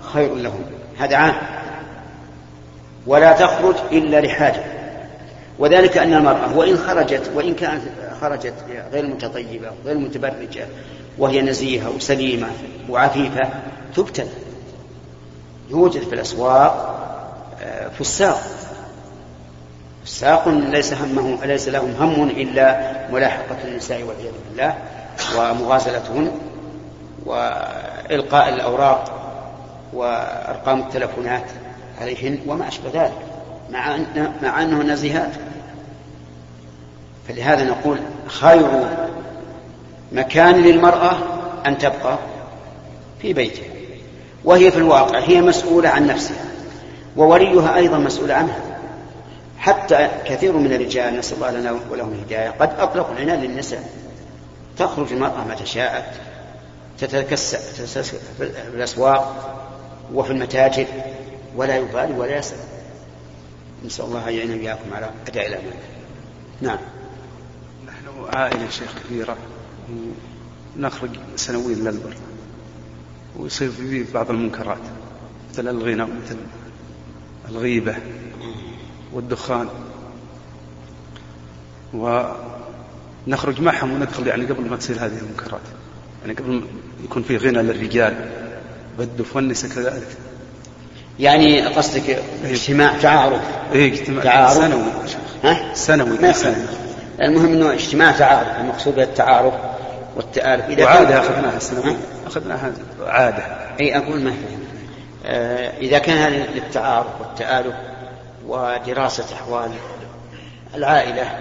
خير لهم. هذا عام. ولا تخرج إلا لحاجة. وذلك أن المرأة وإن خرجت وإن كانت خرجت غير متطيبة غير متبرجة وهي نزيهة وسليمة وعفيفة تبتلى. يوجد في الأسواق آه، فساق. فساق ليس همهم ليس لهم هم إلا ملاحقة النساء والعياذ بالله ومغازلتهن. وإلقاء الأوراق وأرقام التلفونات عليهن وما أشبه ذلك مع أن مع أنه نزيهات. فلهذا نقول خير مكان للمرأة أن تبقى في بيتها وهي في الواقع هي مسؤولة عن نفسها ووليها أيضا مسؤول عنها. حتى كثير من الرجال نسأل الله لنا ولهم الهداية قد أطلقوا العنان للنساء. تخرج المرأة متى شاءت تتكسى في الأسواق وفي المتاجر ولا يبالي ولا يسأل. نسأل الله أن يعين إياكم على أداء الأمانة. نعم. نحن عائلة شيخ كبيرة. نخرج سنويا للبر ويصير في بعض المنكرات مثل الغنى مثل الغيبة والدخان. ونخرج معهم وندخل يعني قبل ما تصير هذه المنكرات. يعني قبل يكون في غنى للرجال والدف والنساء كذلك. يعني قصدك إيه. اجتماع تعارف إيه اجتماع تعارف سنوي. ها؟ سنوي ما سنوي. المهم إنه اجتماع تعارف المقصود بالتعارف والتآلف. إذا وعادة أخذناها سنوي أخذناها عادة. أي أقول ما آه إذا كان هذا للتعارف والتآلف ودراسة أحوال العائلة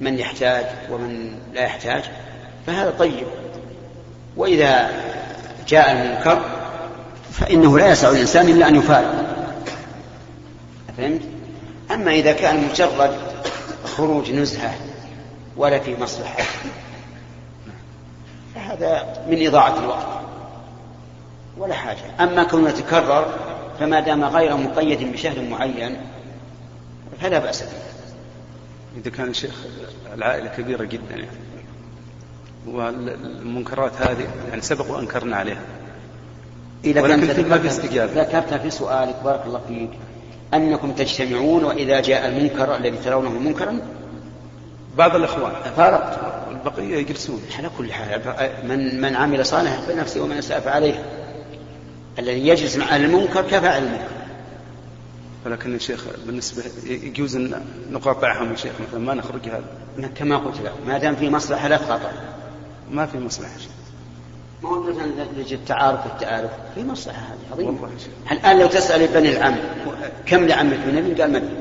من يحتاج ومن لا يحتاج فهذا طيب. وإذا جاء المنكر فإنه لا يسع الإنسان إلا أن يفارق. فهمت؟ أما إذا كان مجرد خروج نزهة ولا في مصلحة فهذا من إضاعة الوقت ولا حاجة. أما كونه يتكرر فما دام غير مقيد بشهر معين فلا بأس به. إذا كان الشيخ العائلة كبيرة جدا يعني. والمنكرات هذه يعني سبق وأنكرنا عليها. إذا كانت ما في استجابة. ذكرت في سؤالك بارك الله فيك أنكم تجتمعون وإذا جاء المنكر الذي ترونه منكرا؟ بعض الإخوان. فارقت والبقية يجلسون. على كل حال من من عمل صالحا فنفسه ومن أساء فعليه. الذي يجلس مع المنكر كفى المنكر. ولكن يا شيخ بالنسبة يجوز أن نقاطعهم يا شيخ مثلا ما نخرج هذا. كما قلت لك ما دام في مصلحة لا تقاطع. ما في مصلحة ما هو يجد التعارف والتآلف في مصلحة هذه عظيمة الآن لو تسأل بني العم كم لعمك من ابن؟ قال مدري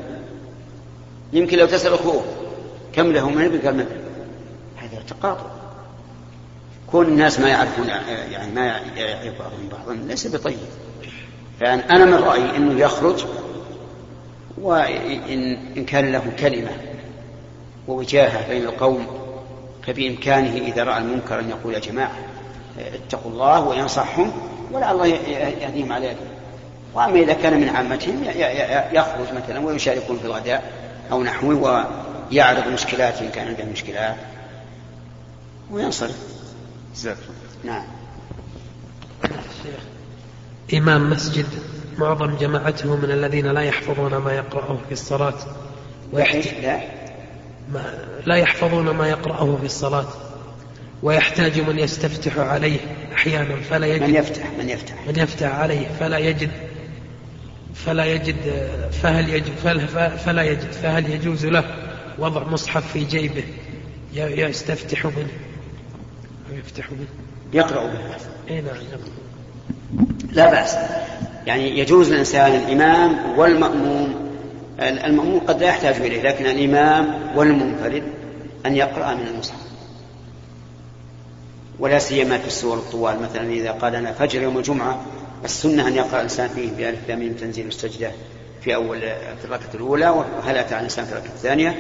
يمكن لو تسأل أخوه كم له من ابن؟ قال مدري هذا تقاطع. كون الناس ما يعرفون يعني ما يعرف بعضهم بعضا ليس بطيب. فأنا من رأيي أنه يخرج وإن إن كان له كلمة ووجاهة بين القوم فبإمكانه إذا رأى المنكر أن يقول يا جماعة اتقوا الله وينصحهم ولعل الله يهديهم على يده. وأما إذا كان من عامتهم يخرج مثلا ويشاركون في الغداء أو نحوه ويعرض مشكلات إن كان عنده مشكلات وينصرف. نعم. إمام مسجد معظم جماعته من الذين لا يحفظون ما يقرأه في الصلاة. ويحتاج لا. لا يحفظون ما يقرأه في الصلاة ويحتاج من يستفتح عليه أحيانا فلا يجد. من يفتح من يفتح. من يفتح عليه فلا يجد. فلا يجد فهل يجد فلا يجد فهل يجوز له وضع مصحف في جيبه يستفتح منه؟ يفتح منه. يقرأ به. اي نعم. لا بأس. يعني يجوز للإنسان الإمام والمأموم المأموم قد لا يحتاج إليه لكن الإمام والمنفرد أن يقرأ من المصحف. ولا سيما في السور الطوال مثلا إذا قال أنا فجر يوم الجمعة السنة أن يقرأ الإنسان فيه بألف لام تنزيل السجدة في أول في الركعة الأولى وهل أتى الإنسان في الركعة الثانية؟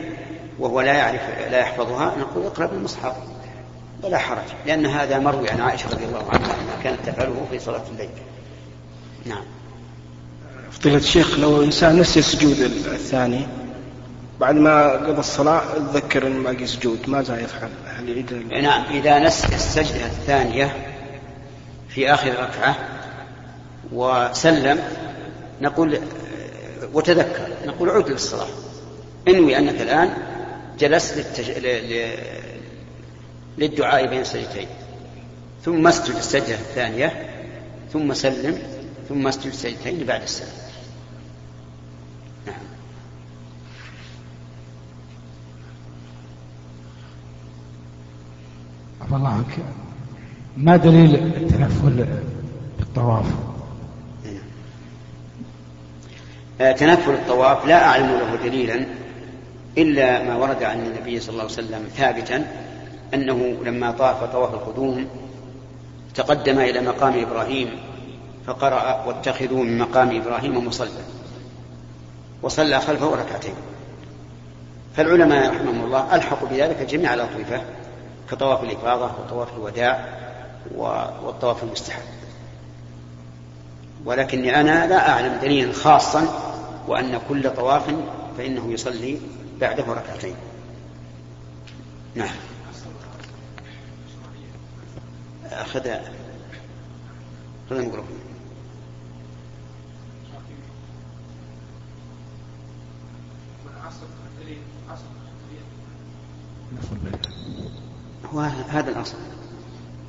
وهو لا يعرف لا يحفظها نقول اقرأ بالمصحف. ولا حرج لأن هذا مروي عن عائشة رضي الله عنها كانت تفعله في صلاة الليل. نعم. فضيلة الشيخ لو إنسان نسي السجود الثاني بعد ما قضى الصلاة تذكر أن باقي سجود ماذا يفعل؟ هل يعيد نعم إذا نسي السجدة الثانية في آخر ركعة وسلم نقول وتذكر نقول عد للصلاة إنوي أنك الآن جلست للتج... ل... للدعاء بين السجدتين ثم اسجد السجدة الثانية ثم سلم ثم اسجد السجدتين بعد السلام. نعم. الله عنك. ما دليل التنفل بالطواف؟ آه، تنفل الطواف لا أعلم له دليلا إلا ما ورد عن النبي صلى الله عليه وسلم ثابتا أنه لما طاف طواف القدوم تقدم إلى مقام إبراهيم فقرأ واتخذوا من مقام إبراهيم مصلى وصلى خلفه ركعتين. فالعلماء رحمهم الله ألحقوا بذلك جميع الأطوفة كطواف الإفاضة وطواف الوداع والطواف المستحب. ولكني أنا لا أعلم دليلا خاصا وأن كل طواف فإنه يصلي بعده ركعتين. نعم. أخذ خذ الميكروفون هو هذا الأصل.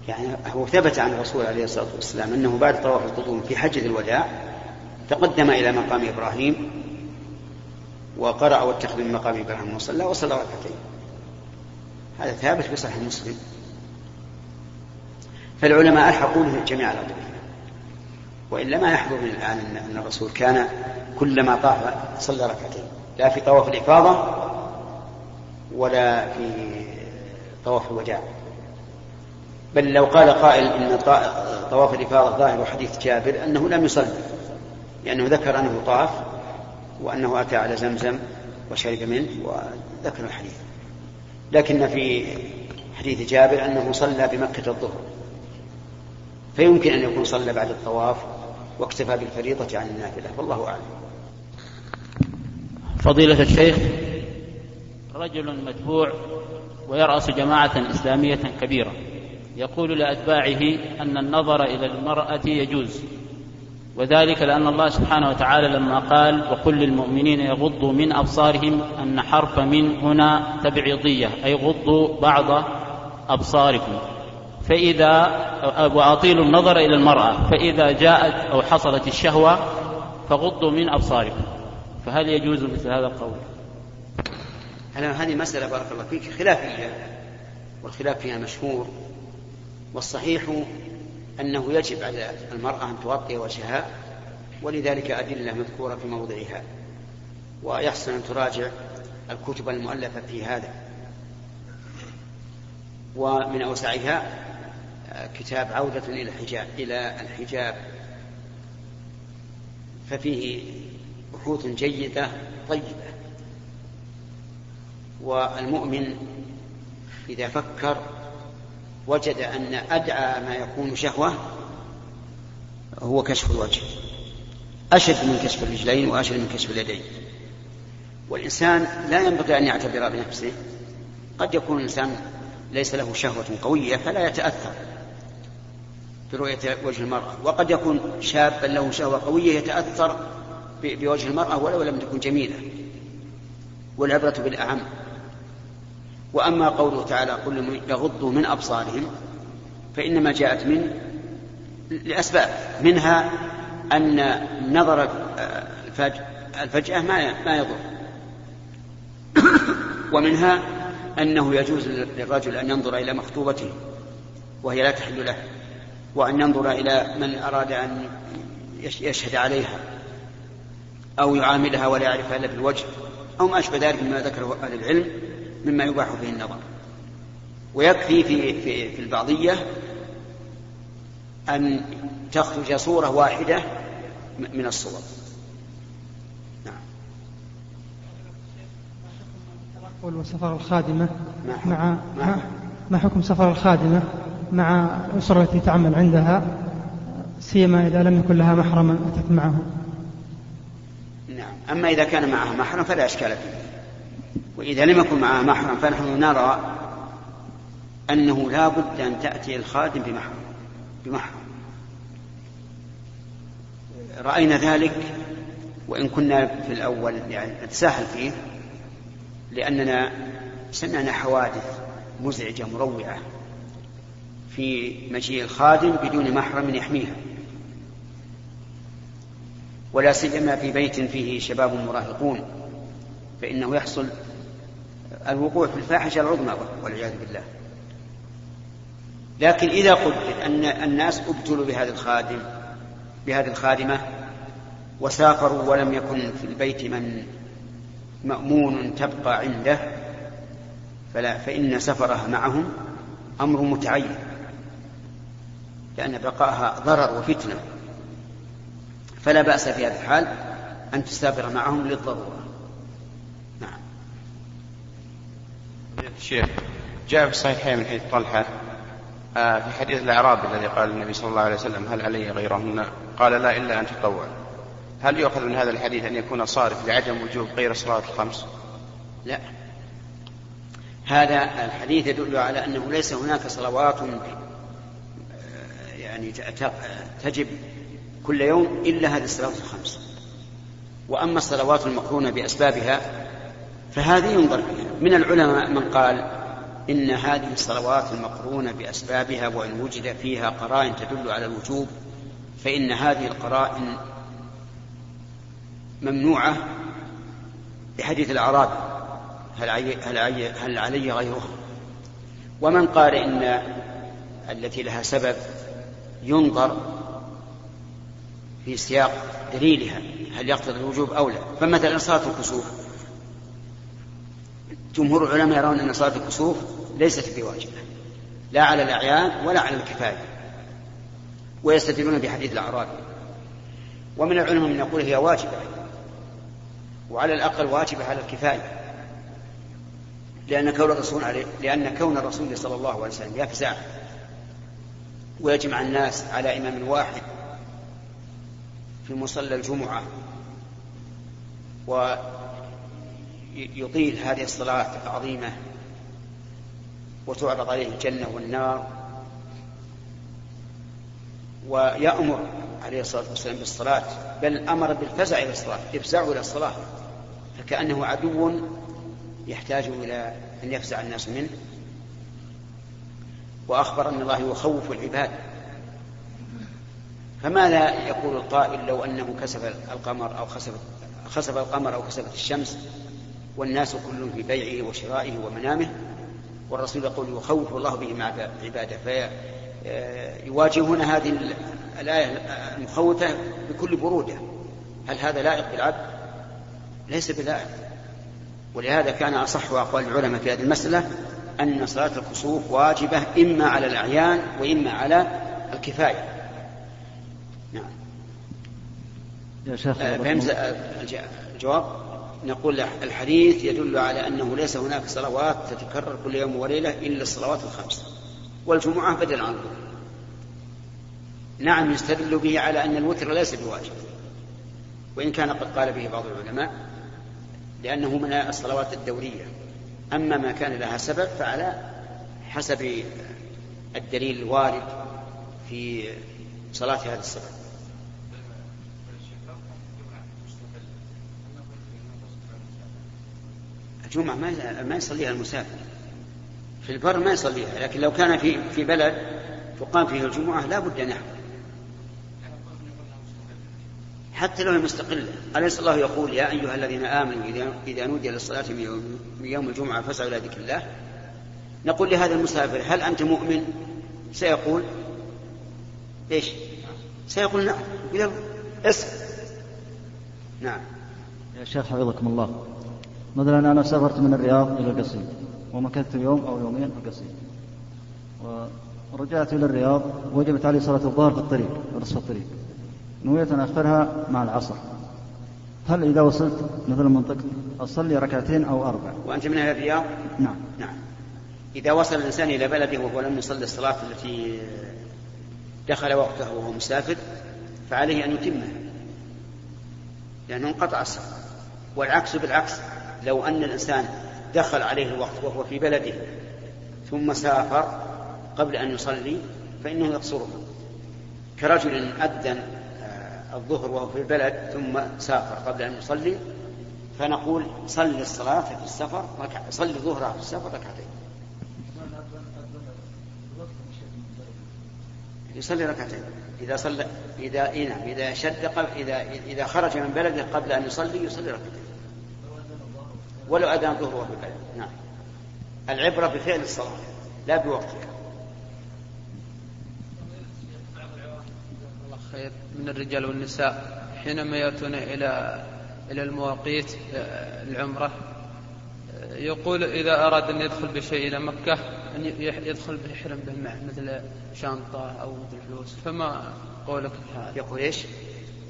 يعني هو ثبت عن الرسول عليه الصلاة والسلام أنه بعد طواف القدوم في حجة الوداع تقدم إلى مقام إبراهيم وقرأ واتخذ من مقام إبراهيم وصلى وصلى ركعتين هذا ثابت في صحيح مسلم. فالعلماء ألحقوا له جميع الأطراف وإلا ما يحضر الآن أن الرسول كان كلما طاف صلى ركعتين. لا في طواف الإفاضة ولا في طواف الوداع. بل لو قال قائل إن طواف الإفاضة ظاهر حديث جابر أنه لم يصلي لأنه ذكر أنه طاف وأنه أتى على زمزم وشرب منه وذكر الحديث. لكن في حديث جابر أنه صلى بمكة الظهر. فيمكن أن يكون صلى بعد الطواف واكتفى بالفريضة عن النافلة والله أعلم. فضيلة الشيخ رجل متبوع ويرأس جماعة إسلامية كبيرة. يقول لأتباعه أن النظر إلى المرأة يجوز وذلك لأن الله سبحانه وتعالى لما قال وقل للمؤمنين يغضوا من أبصارهم أن حرف من هنا تبعيضية أي غضوا بعض أبصاركم. فإذا وأطيلوا النظر إلى المرأة فإذا جاءت أو حصلت الشهوة فغضوا من أبصاركم. فهل يجوز مثل هذا القول؟ هذه مسألة بارك الله فيك خلافية والخلاف فيها مشهور والصحيح أنه يجب على المرأة أن تغطي وجهها ولذلك أدلة مذكورة في موضعها ويحسن أن تراجع الكتب المؤلفة في هذا. ومن أوسعها كتاب عودة إلى الحجاب إلى الحجاب. ففيه بحوث جيدة طيبة. والمؤمن إذا فكر وجد أن أدعى ما يكون شهوة هو كشف الوجه. أشد من كشف الرجلين وأشد من كشف اليدين. والإنسان لا ينبغي أن يعتبر بنفسه. قد يكون الإنسان ليس له شهوة قوية فلا يتأثر برؤية وجه المرأة. وقد يكون شابا له شهوة قوية يتأثر بوجه المرأة ولو لم تكن جميلة. والعبرة بالأعم. وأما قوله تعالى قل يغضوا من أبصارهم فإنما جاءت من لأسباب منها أن نظر الفجأة ما ما يضر. ومنها أنه يجوز للرجل أن ينظر إلى مخطوبته وهي لا تحل له وأن ينظر إلى من أراد أن يشهد عليها أو يعاملها ولا يعرفها إلا بالوجه أو ما أشبه ذلك مما ذكره أهل العلم. مما يباح فيه النظر. ويكفي في, في, في البعضية أن تخرج صورة واحدة من الصور. نعم. والسفر الخادمة مع مع ما حكم؟ سفر الخادمة مع الأسرة التي تعمل عندها سيما إذا لم يكن لها محرما أتت معه؟ نعم. أما إذا كان معها محرم فلا إشكال فيه. وإذا لم يكن معها محرم فنحن نرى أنه لا بد أن تأتي الخادم بمحرم بمحرم. رأينا ذلك وإن كنا في الأول يعني نتساهل فيه لأننا سمعنا حوادث مزعجة مروعة في مجيء الخادم بدون محرم يحميها. ولا سيما في بيت فيه شباب مراهقون فإنه يحصل الوقوع في الفاحشة العظمى والعياذ بالله. لكن إذا قدر أن الناس أبتلوا بهذا الخادم بهذه الخادمة وسافروا ولم يكن في البيت من مأمون تبقى عنده فلا فإن سفرها معهم أمر متعين لأن بقاءها ضرر وفتنة. فلا بأس في هذه الحال أن تسافر معهم للضرورة. الشيخ جاء في الصحيحين من حديث طلحة آه، في حديث الأعرابي الذي قال النبي صلى الله عليه وسلم هل علي غيرهن؟ قال لا إلا أن تطوع. هل يؤخذ من هذا الحديث أن يكون صارف لعدم وجوب غير الصلاة الخمس؟ لا. هذا الحديث يدل على أنه ليس هناك صلوات يعني تجب كل يوم إلا هذه الصلوات الخمس. وأما الصلوات المقرونة بأسبابها فهذه ينظر فيها من العلماء من قال إن هذه الصلوات المقرونة بأسبابها وإن وجد فيها قرائن تدل على الوجوب فإن هذه القرائن ممنوعة بحديث الأعراب. هل, هل, هل علي غيرها ومن قال إن التي لها سبب ينظر في سياق دليلها هل يقتضي الوجوب أو لا. فمثلا صلاة الكسوف. جمهور العلماء يرون أن صلاة الكسوف ليست بواجبة لا على الأعيان ولا على الكفاية ويستدلون بحديث الأعرابي. ومن العلماء من يقول هي واجبة وعلى الأقل واجبة على الكفاية لأن كون الرسول عليه لأن كون الرسول صلى الله عليه وسلم يفزع ويجمع الناس على إمام واحد في مصلى الجمعة ويطيل هذه الصلاة العظيمة وتعرض عليه الجنة والنار. ويأمر عليه الصلاة والسلام بالصلاة بل أمر بالفزع إلى الصلاة افزعوا إلى الصلاة. فكأنه عدو يحتاج إلى أن يفزع الناس منه. وأخبر أن الله يخوف العباد. فما لا يقول القائل لو أنه كسف القمر أو خسف خسف القمر أو كسفت الشمس؟ والناس كلهم في بيعه وشرائه ومنامه والرسول يقول يخوف الله به مع عباده. فيواجهون هذه الآية المخوفة بكل برودة. هل هذا لائق بالعبد؟ ليس بلائق. ولهذا كان أصح أقوال العلماء في هذه المسألة أن صلاة الكسوف واجبة إما على الأعيان وإما على الكفاية. نعم. يا شيخ فهمت الجواب؟ نقول الحديث يدل على أنه ليس هناك صلوات تتكرر كل يوم وليلة إلا الصلوات الخمس. والجمعة بدل عنه. نعم يستدل به على أن الوتر ليس بواجب. وإن كان قد قال به بعض العلماء لأنه من الصلوات الدورية. أما ما كان لها سبب فعلى حسب الدليل الوارد في صلاة هذا السبب. الجمعة ما ما يصليها المسافر. في البر ما يصليها لكن لو كان في في بلد تقام فيه الجمعة لا بد أن يحضر. حتى لو هي مستقلة. أليس الله يقول يا أيها الذين آمنوا إذا نودي للصلاة من يوم الجمعة فاسعوا إلى ذكر الله؟ نقول لهذا المسافر هل أنت مؤمن؟ سيقول إيش؟ سيقول نعم. يقول اسم نعم. يا شيخ حفظكم الله. مثلا أنا سافرت من الرياض إلى القصيم ومكثت يوم أو يومين في القصيم. ورجعت إلى الرياض وجبت علي صلاة الظهر في الطريق نصف الطريق. نويت أن أخرها مع العصر. هل إذا وصلت مثل منطقة أصلي ركعتين أو أربع؟ وأنت من أهل الرياض؟ نعم. نعم. إذا وصل الإنسان إلى بلده وهو لم يصلي الصلاة التي دخل وقته وهو مسافر فعليه أن يتمها لأنه انقطع السفر والعكس بالعكس. لو أن الإنسان دخل عليه الوقت وهو في بلده ثم سافر قبل أن يصلي فإنه يقصرها كرجل أذن الظهر وهو في البلد ثم سافر قبل أن يصلي فنقول صل الصلاة في السفر صل الظهر في السفر ركعتين. يصلي ركعتين. إذا صلى إذا إيه نعم إذا شد قبل إذا إذا خرج من بلده قبل أن يصلي يصلي ركعتين. ولو أذان الظهر وهو في البلد نعم. العبرة بفعل الصلاة لا بوقتها. الله خير. من الرجال والنساء حينما يأتون إلى إلى المواقيت آه، العمرة آه، يقول إذا أراد أن يدخل بشيء إلى مكة أن يدخل بحرم به معه مثل شنطة أو مثل فلوس فما قولك في هذا؟ يقول إيش؟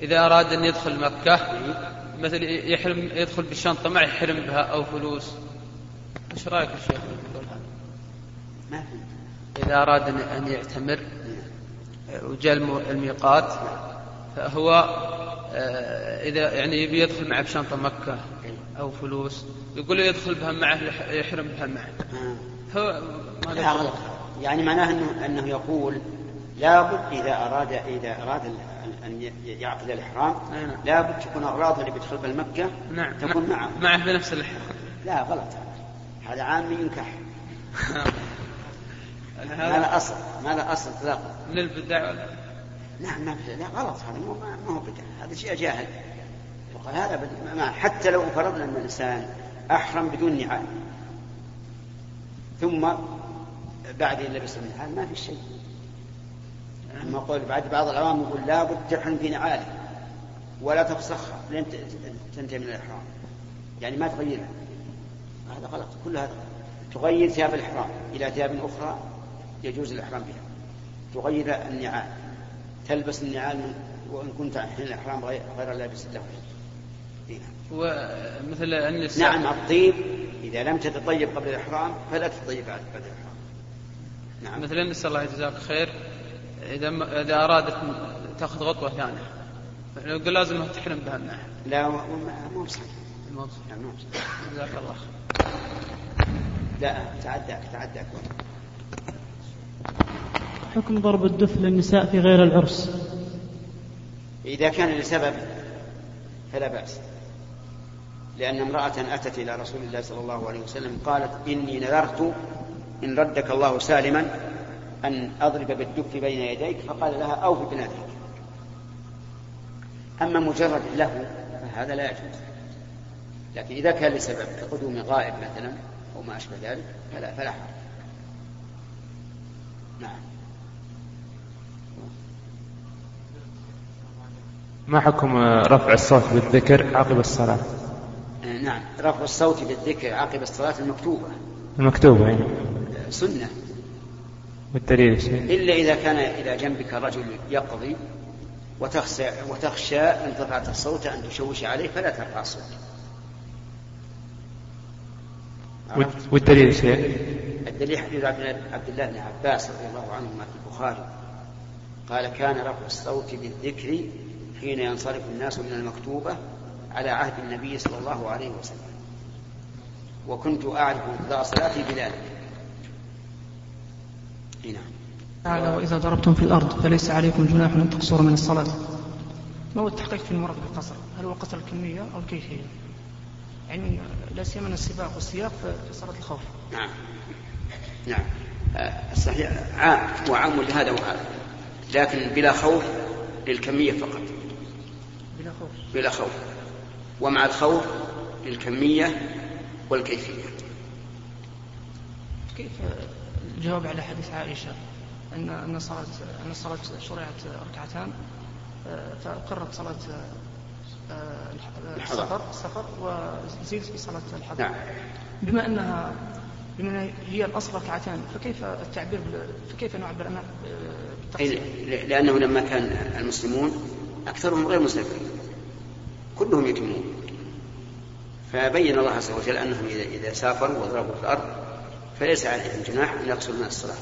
إذا أراد أن يدخل مكة مثل يحرم يدخل بالشنطة معه يحرم بها أو فلوس. إيش رأيك الشيخ يقول هذا؟ ما إذا أراد أن يعتمر وجاء الميقات فهو آه، إذا يعني يبي يدخل معه بشنطة مكة أو فلوس يقول يدخل بها معه يحرم بها معه. هو ما يعني معناه أنه, أنه يقول لابد إذا أراد إذا أراد أن يعقد الإحرام نعم. لابد تكون أغراضه اللي بيدخل بها مكة نعم. تكون معه. معه بنفس الإحرام. لا غلط. هذا عام ينكح. ما له أصل ما له أصل إطلاقا. من البدع ولا؟ نعم ما لا غلط. هذا ما هو بدع. هذا شيء جاهل. وقال هذا ما حتى لو فرضنا أن الإنسان أحرم بدون نعال. ثم بعد أن لبس النعال ما في شيء. أما قول بعد بعض العوام يقول لابد تحرم في نعاله ولا تفسخها لين تنتهي من الإحرام. يعني ما تغيرها هذا غلط. كل هذا تغير ثياب الإحرام إلى ثياب أخرى يجوز الإحرام بها. تغير النعال. تلبس النعال وإن كنت حين الإحرام غير, لابس له ومثل النساء نعم الطيب إذا لم تتطيب قبل الإحرام فلا تتطيب بعد الإحرام. نعم. مثل النساء الله يجزاك خير. إذا إذا أرادت تأخذ غطوة ثانية. يقول لازم تحرم بها معه لا مو بصحيح. مو بصحيح. جزاك الله. لا تعداك تعداك. حكم ضرب الدف للنساء في غير العرس. إذا كان لسبب فلا بأس. لأن امرأة أتت إلى رسول الله صلى الله عليه وسلم قالت إني نذرت إن ردك الله سالما أن أضرب بالدف بين يديك فقال لها أوف بنذرك أما مجرد له فهذا لا يجوز. لكن إذا كان لسبب كقدوم غائب مثلا أو ما أشبه ذلك فلا فلا حرج. نعم. ما حكم رفع الصوت بالذكر عقب الصلاة؟ آه، نعم. رفع الصوت بالذكر عقب الصلاة المكتوبة. المكتوبة يعني. سنة. والدليل شيء إلا إذا كان إلى جنبك رجل يقضي وتخشى وتخشى إن رفعت الصوت أن تشوش عليه فلا ترفع الصوت والدليل شيء الدليل حديث عبد الله بن عباس رضي الله عنهما في البخاري. قال كان رفع الصوت بالذكر حين ينصرف الناس من المكتوبة على عهد النبي صلى الله عليه وسلم. وكنت أعرف انقضاء صلاتي بذلك. نعم. تعالى وإذا ضربتم في الأرض فليس عليكم جناح أن تقصروا من الصلاة. ما هو التحقيق في المرض بالقصر؟ هل هو قصر الكمية أو الكيفية؟ يعني لا سيما السباق والسياق في صلاة الخوف. نعم. نعم. الصحيح عام هو عام لهذا وهذا. لكن بلا خوف للكمية فقط. بلا خوف. بلا خوف. ومع الخوف للكمية والكيفية. كيف؟ الجواب على حديث عائشة أن أن الصلاة أن الصلاة شرعت ركعتان آه، فأقرت صلاة آه، السفر السفر وزيد في صلاة الحضر نعم. بما أنها بما هي الأصل ركعتان فكيف التعبير فكيف نعبر عنها بالتقصير؟ لأنه لما كان المسلمون أكثرهم غير مسلمين كلهم يتمون فبين الله عز وجل أنهم إذا سافروا وضربوا في الأرض فليس عليهم جناح أن يقصروا من الصلاة.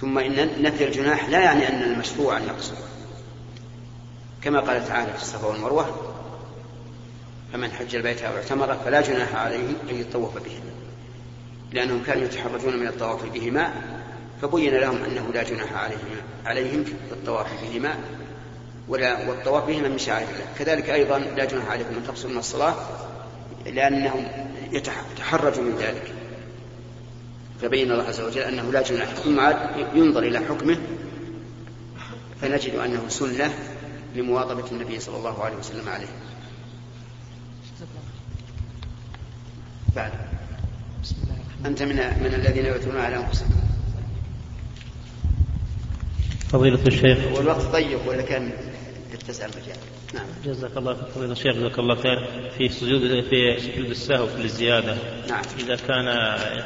ثم إن نفي الجناح لا يعني أن المشروع أن يقصر كما قال تعالى في الصفا والمروة فمن حج البيت أو اعتمر فلا جناح عليه أن يطوف بهما. لأنهم كانوا يتحرجون من الطواف بهما فبين لهم أنه لا جناح عليهم عليهم في الطواف بهما ولا والطواف بهما من شعائر الله. كذلك أيضا لا جناح عليكم أن تقصروا من الصلاة لأنهم يتحرجوا من ذلك. فبين الله عز وجل أنه لا جناح. ثم عاد ينظر إلى حكمه فنجد أنه سنة لمواظبة النبي صلى الله عليه وسلم عليه. بعد. أنت من من الذين يؤثرون على أنفسهم فضيلة الشيخ. والوقت ضيق ولا كان؟ تسأل رجال نعم. جزاك الله خير. فضيلة الشيخ جزاك الله خير. في سجود في سجود السهو في الزيادة. نعم. إذا كان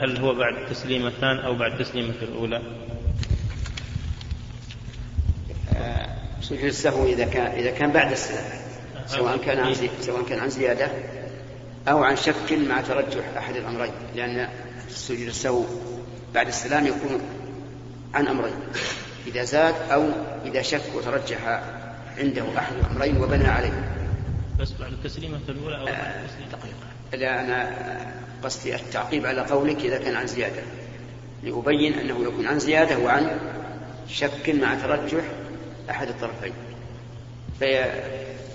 هل هو بعد التسليمتان أو بعد التسليمة الأولى؟ آه، سجود السهو إذا كان إذا كان بعد السلام سواء كان عن سواء كان عن زيادة أو عن شك مع ترجح أحد الأمرين. لأن سجود السهو بعد السلام يكون عن أمرين إذا زاد أو إذا شك وترجح عنده أحد الأمرين وبنى عليه. بس بعد التسليمة الأولى أو بعد التسليمة دقيقة. لا أنا قصدي التعقيب على قولك إذا كان عن زيادة. لأبين أنه يكون عن زيادة وعن شك مع ترجح أحد الطرفين. في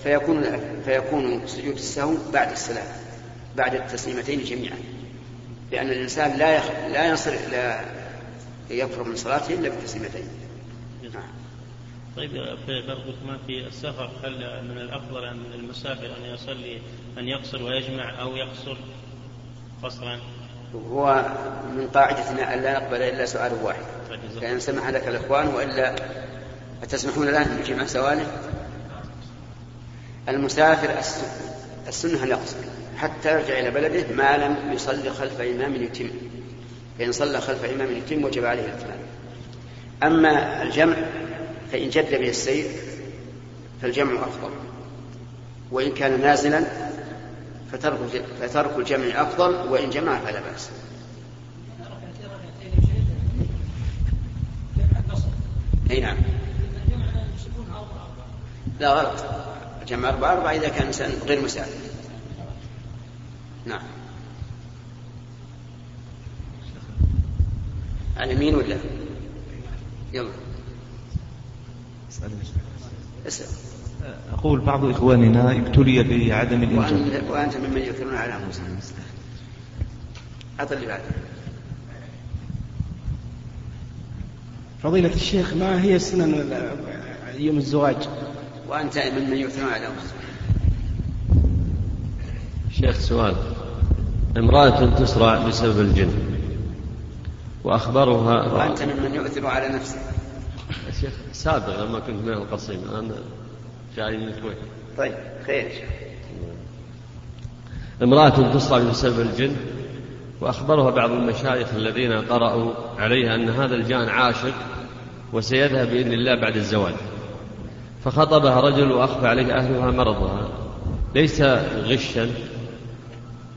فيكون فيكون سجود السهو بعد السلام بعد التسليمتين جميعا. لأن الإنسان لا يخ... لا يصل إلى يفرغ من صلاته إلا بالتسليمتين. طيب في برضو كمان في السفر هل من الأفضل أن المسافر أن يصلي أن يقصر ويجمع أو يقصر قصرا؟ هو من قاعدتنا أن لا نقبل إلا سؤال واحد فإن سمح لك الإخوان وإلا أتسمحون الآن نجيب عن سؤاله؟ المسافر السنة ان يقصر حتى يرجع إلى بلده ما لم يصلي خلف إمام يتم فإن صلى خلف إمام يتم وجب عليه الإتمام أما الجمع فإن جد به السير فالجمع أفضل. وإن كان نازلا فترك فترك الجمع أفضل وإن جمع فلا بأس. أي نعم. لا غلط. الجمع أربعة أربعة إذا كان إنسان غير مسافر نعم. على يمين ولا؟ يلا. أسأل. أقول بعض إخواننا ابتلي بعدم الإنجاب وأنت ممن يؤثرون على أنفسهم. أعط اللي بعده فضيلة الشيخ ما هي سنن يوم الزواج؟ وأنت ممن يؤثرون على أنفسهم. شيخ سؤال. امرأة تسرع بسبب الجن وأخبرها وأنت ممن يؤثر على نفسه شيخ سابق لما كنت من القصيم أنا جاي من الكويت. طيب خير امرأة تصرع بسبب الجن وأخبرها بعض المشايخ الذين قرأوا عليها أن هذا الجان عاشق وسيذهب بإذن الله بعد الزواج. فخطبها رجل وأخفى عليه أهلها مرضها. ليس غشا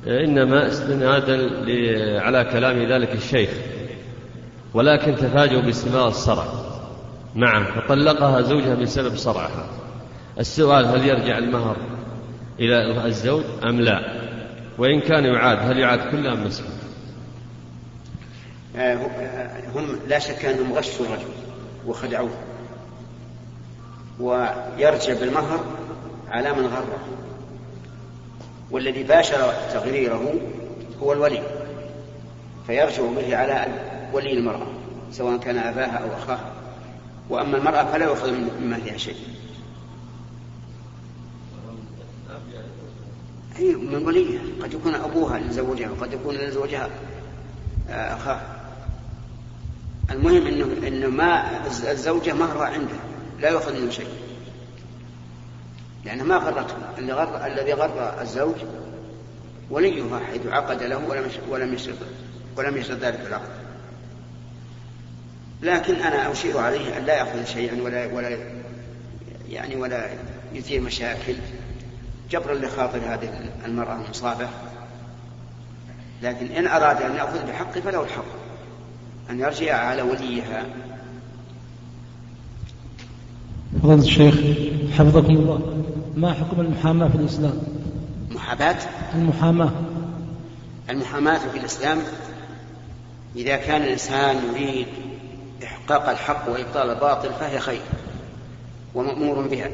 إنما استنادا على كلام ذلك الشيخ ولكن تفاجؤوا باستمرار الصرع. نعم. فطلقها زوجها بسبب صرعها. السؤال هل يرجع المهر إلى الزوج أم لا؟ وإن كان يعاد هل يعاد كله أم نصفه آه، هم لا شك أنهم غشوا الرجل وخدعوه. ويرجع بالمهر على من غره. والذي باشر تغريره هو الولي. فيرجع به على ولي المرأة سواء كان أباها أو أخاها. وأما المرأة فلا يؤخذ من مالها شيء. أي من وليها. قد يكون أبوها لزوجها وقد يكون لزوجها آه، أخاها المهم انه إنه ما الزوجة مهرها عنده. لا يؤخذ منه شيء. لأنه ما غرته. اللي غر الذي غر الزوج وليها حيث عقد له ولم ولم يشرط ولم يشرط ذلك العقد. لكن أنا أشير عليه أن لا يأخذ شيئا ولا ولا يعني ولا يثير مشاكل جبرا لخاطر هذه المرأة المصابة. لكن إن أراد أن يأخذ بحقه فله الحق أن يرجع على وليها. فضيلة الشيخ حفظكم الله. ما حكم المحاماة في الإسلام؟ محاباة؟ المحاماة. المحاماة في الإسلام إذا كان الإنسان يريد إحقاق الحق وإبطال الباطل فهي خير ومأمور بها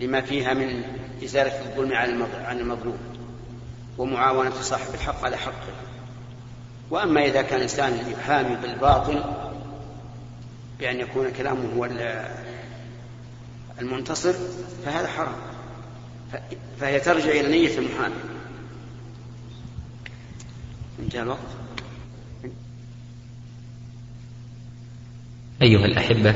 لما فيها من إزالة الظلم عن المظلوم ومعاونة صاحب الحق على حقه. وأما إذا كان الإنسان يحامي بالباطل بأن يكون كلامه هو المنتصر فهذا حرام. فهي ترجع إلى نية المحامي. انتهى الوقت؟ أيها الأحبة